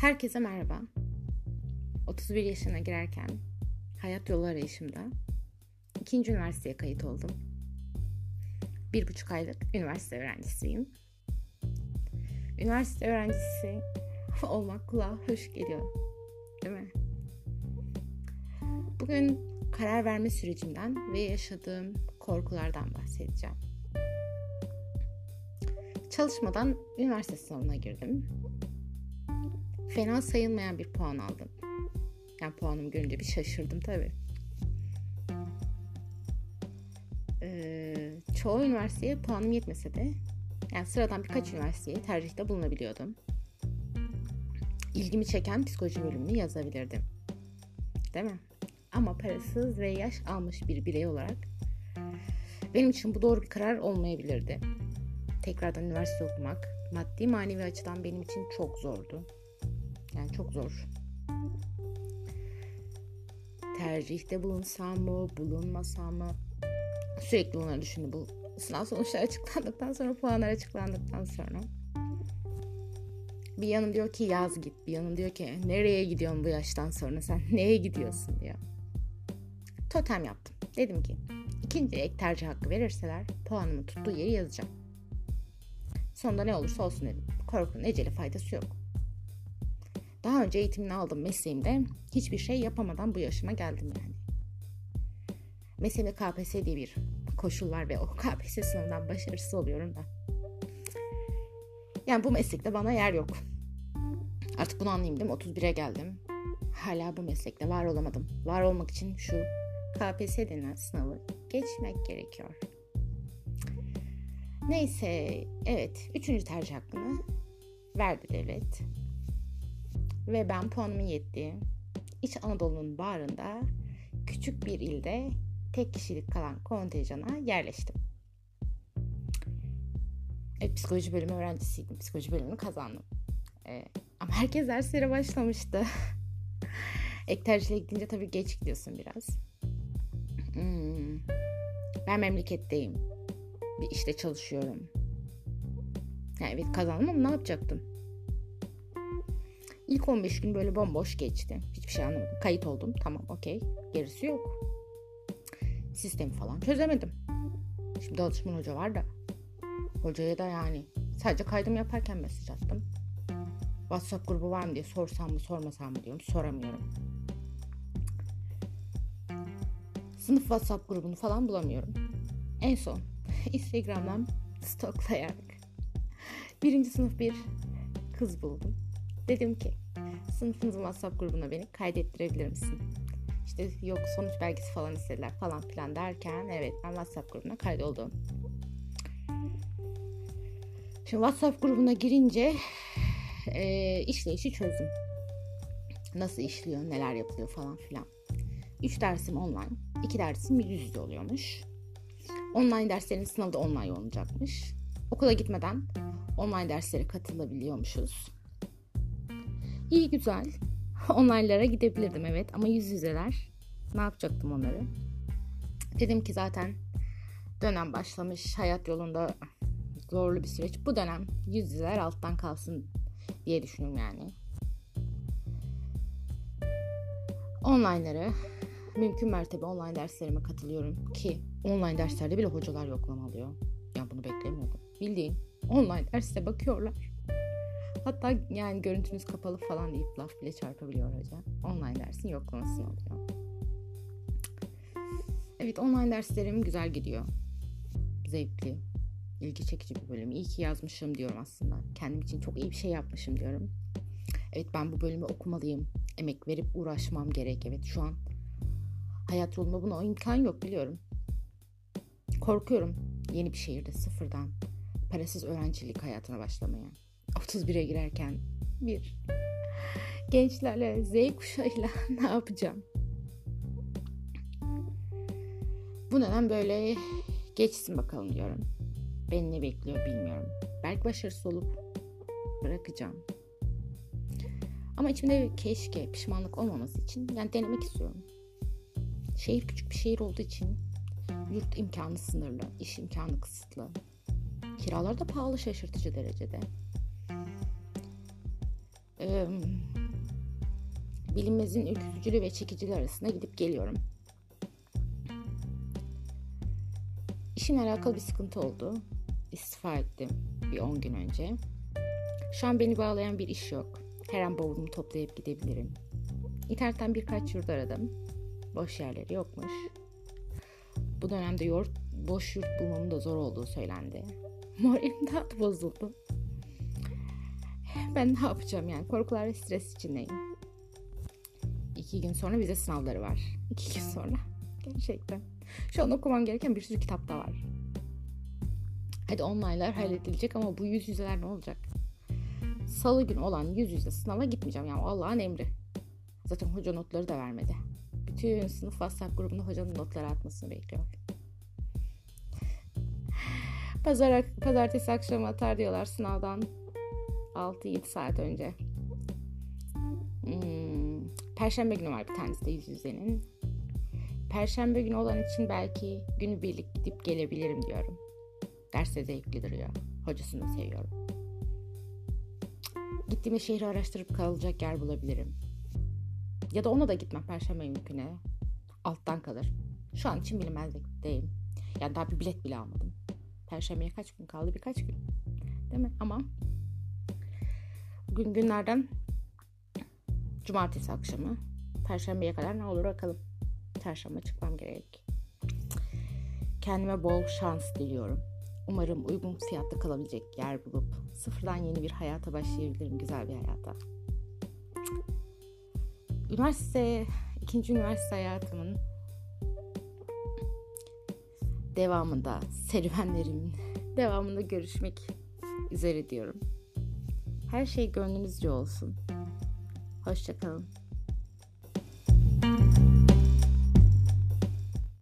Herkese merhaba. 31 yaşına girerken hayat yolu arayışımda ikinci üniversiteye kayıt oldum. Bir buçuk aylık üniversite öğrencisiyim. Üniversite öğrencisi olmak kulağa hoş geliyor. Değil mi? Bugün karar verme sürecimden ve yaşadığım korkulardan bahsedeceğim. Çalışmadan üniversite sınavına girdim fena sayılmayan bir puan aldım. Yani puanımı görünce bir şaşırdım tabii. Ee, çoğu üniversiteye puanım yetmese de yani sıradan birkaç üniversiteye tercihte bulunabiliyordum. İlgimi çeken psikoloji bölümünü yazabilirdim. Değil mi? Ama parasız ve yaş almış bir birey olarak benim için bu doğru bir karar olmayabilirdi. Tekrardan üniversite okumak maddi manevi açıdan benim için çok zordu. Yani çok zor. Tercihte bulunsam mı, bulunmasam mı? Sürekli bunları düşündüm. Bu sınav sonuçları açıklandıktan sonra, puanlar açıklandıktan sonra. Bir yanım diyor ki yaz git. Bir yanım diyor ki nereye gidiyorsun bu yaştan sonra sen neye gidiyorsun diyor. Totem yaptım. Dedim ki ikinci ek tercih hakkı verirseler puanımı tuttuğu yeri yazacağım. Sonunda ne olursa olsun dedim. Korkunun eceli faydası yok. Daha önce eğitimini aldım mesleğimde. Hiçbir şey yapamadan bu yaşıma geldim yani. Mesleğimde KPSS diye bir koşul var ve o KPSS sınavından başarısız oluyorum da. Yani bu meslekte bana yer yok. Artık bunu anlayayım değil mi? 31'e geldim. Hala bu meslekte var olamadım. Var olmak için şu KPSS denen sınavı geçmek gerekiyor. Neyse, evet. Üçüncü tercih hakkını verdi devlet ve ben puanımın yettiği İç Anadolu'nun bağrında küçük bir ilde tek kişilik kalan kontenjana yerleştim. Evet, psikoloji bölümü öğrencisiydim. Psikoloji bölümünü kazandım. Ee, ama herkes derslere başlamıştı. Ek tercihle gidince tabii geç gidiyorsun biraz. Hmm. Ben memleketteyim. Bir işte çalışıyorum. Yani evet kazandım ama ne yapacaktım? İlk 15 gün böyle bomboş geçti. Hiçbir şey anlamadım. Kayıt oldum. Tamam okey. Gerisi yok. Sistemi falan çözemedim. Şimdi alışman hoca var da. Hocaya da yani sadece kaydım yaparken mesaj attım. WhatsApp grubu var mı diye sorsam mı sormasam mı diyorum. Soramıyorum. Sınıf WhatsApp grubunu falan bulamıyorum. En son Instagram'dan stoklayarak birinci sınıf bir kız buldum. Dedim ki sınıfınızın WhatsApp grubuna beni kaydettirebilir misin? İşte yok sonuç belgesi falan istediler falan filan derken evet ben WhatsApp grubuna kaydoldum. Şimdi WhatsApp grubuna girince e, işleyişi çözdüm. Nasıl işliyor, neler yapılıyor falan filan. 3 dersim online, 2 dersim yüz yüze oluyormuş. Online derslerin sınavı da online olacakmış. Okula gitmeden online derslere katılabiliyormuşuz. İyi güzel. Online'lara gidebilirdim evet ama yüz yüzeler. Ne yapacaktım onları? Dedim ki zaten dönem başlamış. Hayat yolunda zorlu bir süreç. Bu dönem yüz yüzeler alttan kalsın diye düşünüyorum yani. Online'ları mümkün mertebe online derslerime katılıyorum ki online derslerde bile hocalar yoklama alıyor. Yani bunu beklemiyordum. Bildiğin online derste bakıyorlar. Hatta yani görüntünüz kapalı falan deyip laf bile çarpabiliyor hoca. Online dersin yoklamasını alıyor. Evet online derslerim güzel gidiyor. Zevkli, ilgi çekici bir bölüm. İyi ki yazmışım diyorum aslında. Kendim için çok iyi bir şey yapmışım diyorum. Evet ben bu bölümü okumalıyım. Emek verip uğraşmam gerek. Evet şu an hayat yolunda buna imkan yok biliyorum. Korkuyorum yeni bir şehirde sıfırdan parasız öğrencilik hayatına başlamaya. 31'e girerken bir gençlerle Z kuşağıyla ne yapacağım? Bu neden böyle geçsin bakalım diyorum. Beni ne bekliyor bilmiyorum. Belki başarısız olup bırakacağım. Ama içimde keşke pişmanlık olmaması için yani denemek istiyorum. Şehir küçük bir şehir olduğu için yurt imkanı sınırlı, iş imkanı kısıtlı. Kiralar da pahalı şaşırtıcı derecede. E, bilinmezin ürkütücülüğü ve çekiciliği arasında gidip geliyorum. İşin alakalı bir sıkıntı oldu. İstifa ettim bir 10 gün önce. Şu an beni bağlayan bir iş yok. Her an bavulumu toplayıp gidebilirim. İnternetten birkaç yurt aradım. Boş yerleri yokmuş. Bu dönemde yurt, boş yurt bulmamın da zor olduğu söylendi. Moralim daha da bozuldu. Ben ne yapacağım yani? Korkular ve stres içindeyim. İki gün sonra vize sınavları var. İki gün sonra. Gerçekten. Şu an okumam gereken bir sürü kitap da var. Hadi online'lar halledilecek ama bu yüz yüzeler ne olacak? Salı günü olan yüz yüze sınava gitmeyeceğim. Yani Allah'ın emri. Zaten hoca notları da vermedi. Bütün sınıf WhatsApp grubunda hocanın notları atmasını bekliyor. Pazar, pazartesi akşamı atar diyorlar sınavdan 6-7 saat önce. Hmm, Perşembe günü var bir tanesi de yüz yüzenin. Perşembe günü olan için belki günü birlik gidip gelebilirim diyorum. Derse zevkli duruyor. Hocasını da seviyorum. Gittiğimde şehri araştırıp kalacak yer bulabilirim. Ya da ona da gitmem Perşembe güne. Alttan kalır. Şu an için bilinmezlikteyim. Yani daha bir bilet bile almadım. Perşembeye kaç gün kaldı? Birkaç gün. Değil mi? Ama bugün günlerden cumartesi akşamı Perşembeye kadar ne olur bakalım. Çarşamba çıkmam gerek. Kendime bol şans diliyorum. Umarım uygun fiyatlı kalabilecek yer bulup sıfırdan yeni bir hayata başlayabilirim. Güzel bir hayata. Üniversite, ikinci üniversite hayatımın devamında, serüvenlerimin devamında görüşmek üzere diyorum. Her şey gönlünüzce olsun. Hoşçakalın.